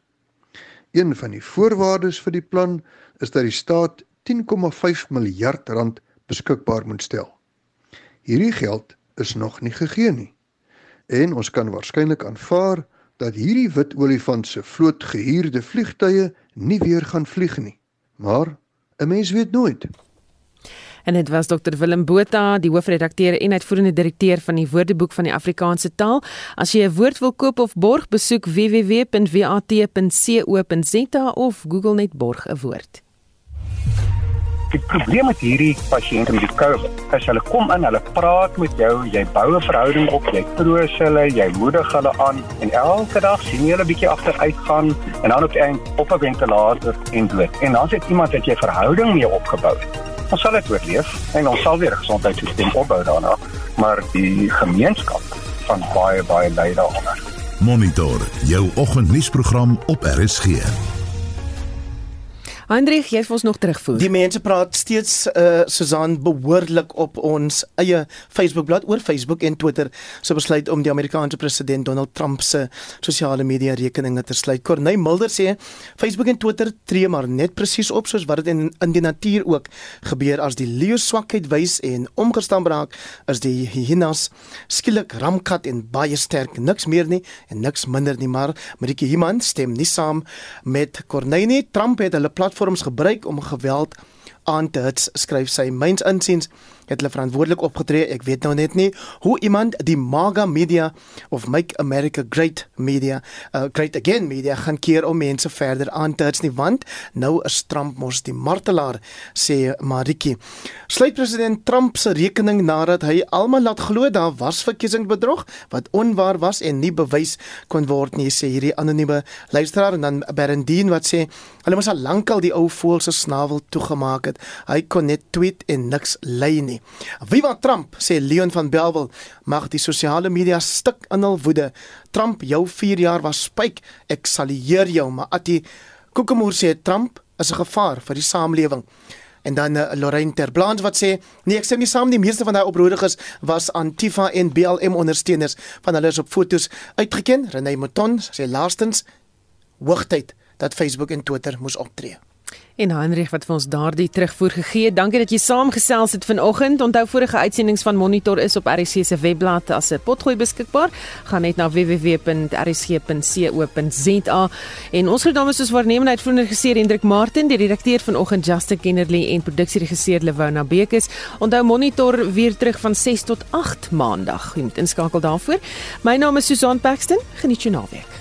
Een van die voorwaardes vir die plan is dat die staat 10,5 miljard rand beskikbaar moet stel. Hierdie geld is nog nie gegee nie. En ons kan waarskynlik aanvaar dat hierdie wit olifant se vloot gehuurde vliegtye nie weer gaan vlieg nie. Maar 'n mens weet nooit. En dit was Dr Willem Botha, die hoofredakteur en uitvoerende direkteur van die Woordeboek van die Afrikaanse taal. As jy 'n woord wil koop of borg, besoek www.wat.co.za of Google net borg 'n woord. Die probleem met hierdie pasiënte met die COVID is hulle kom in, hulle praat met jou, jy bou 'n verhouding op, jy troos hulle, jy moedig hulle aan en elke dag sien jy hulle bietjie agteruit gaan en dan op eind op 'n ventilator en dood. En dan sit iemand wat jy verhouding mee opgebou het. Ons sal dit oorleef en ons sal weer 'n gesondheidstelsel opbou daarna, maar die gemeenskap van baie baie lei daaronder. Monitor jou oggendnuusprogram op RSG. Hendrik, jy vir ons nog terugvoer. Die mense praat steeds uh Susan behoorlik op ons eie Facebookblad oor Facebook en Twitter se so besluit om die Amerikaanse president Donald Trump se sosiale media rekeninge te sluit. Corneil Mulder sê Facebook en Twitter tree maar net presies op soos wat dit in in die natuur ook gebeur as die leeu swakheid wys en omgestaan raak is die hyenas skielik ramkat en baie sterk niks meer nie en niks minder nie maar Marike Himan stem nie saam met Corneil nie. Trump het hulle platform platforms gebruik om geweld aan te hits, skryf sy. Myns insiens het hulle verantwoordelik opgetree. Ek weet nou net nie hoe iemand die MAGA media of Make America Great media, uh, Great Again media gaan keer om mense verder aan te hits nie, want nou is Trump mos die martelaar, sê Mariki. Sluit president Trump se rekening nadat hy almal laat glo daar was verkiesingsbedrog wat onwaar was en nie bewys kon word nie, sê hierdie anonieme luisteraar en dan Berendien wat sê hulle moes al lankal die ou voël se snavel toegemaak het. Hy kon net tweet en niks lei nie. Viva Trump sê Leon van Belwel mag die sosiale media stik in hul woede. Trump jou 4 jaar was spyk. Ek sal leer jou, maar Atti Kokemoer sê Trump is 'n gevaar vir die samelewing. En dan uh, Lorraine Terblanche wat sê nee ek sê nie saam die meeste van daai oproeriges was Antifa en BLM ondersteuners van hulle is op fotos uitgeken Renée Mouton sê laastens hoogtyd dat Facebook en Twitter moes optree En Heinrich wat vir ons daardie terugvoer gegee het. Dankie dat jy saamgesels het vanoggend. Onthou vorige uitsendings van Monitor is op RC se webblad as 'n potgooi beskikbaar. Gaan net na www.rc.co.za. En ons groet namens ons waarnemende uitvoerende regisseur Hendrik Martin, die redakteur vanoggend Justin Kennerly en produksieregisseur Lewona Bekes. Onthou Monitor weer terug van 6 tot 8 Maandag. Jy moet inskakel daarvoor. My naam is Susan Paxton. Geniet jou naweek.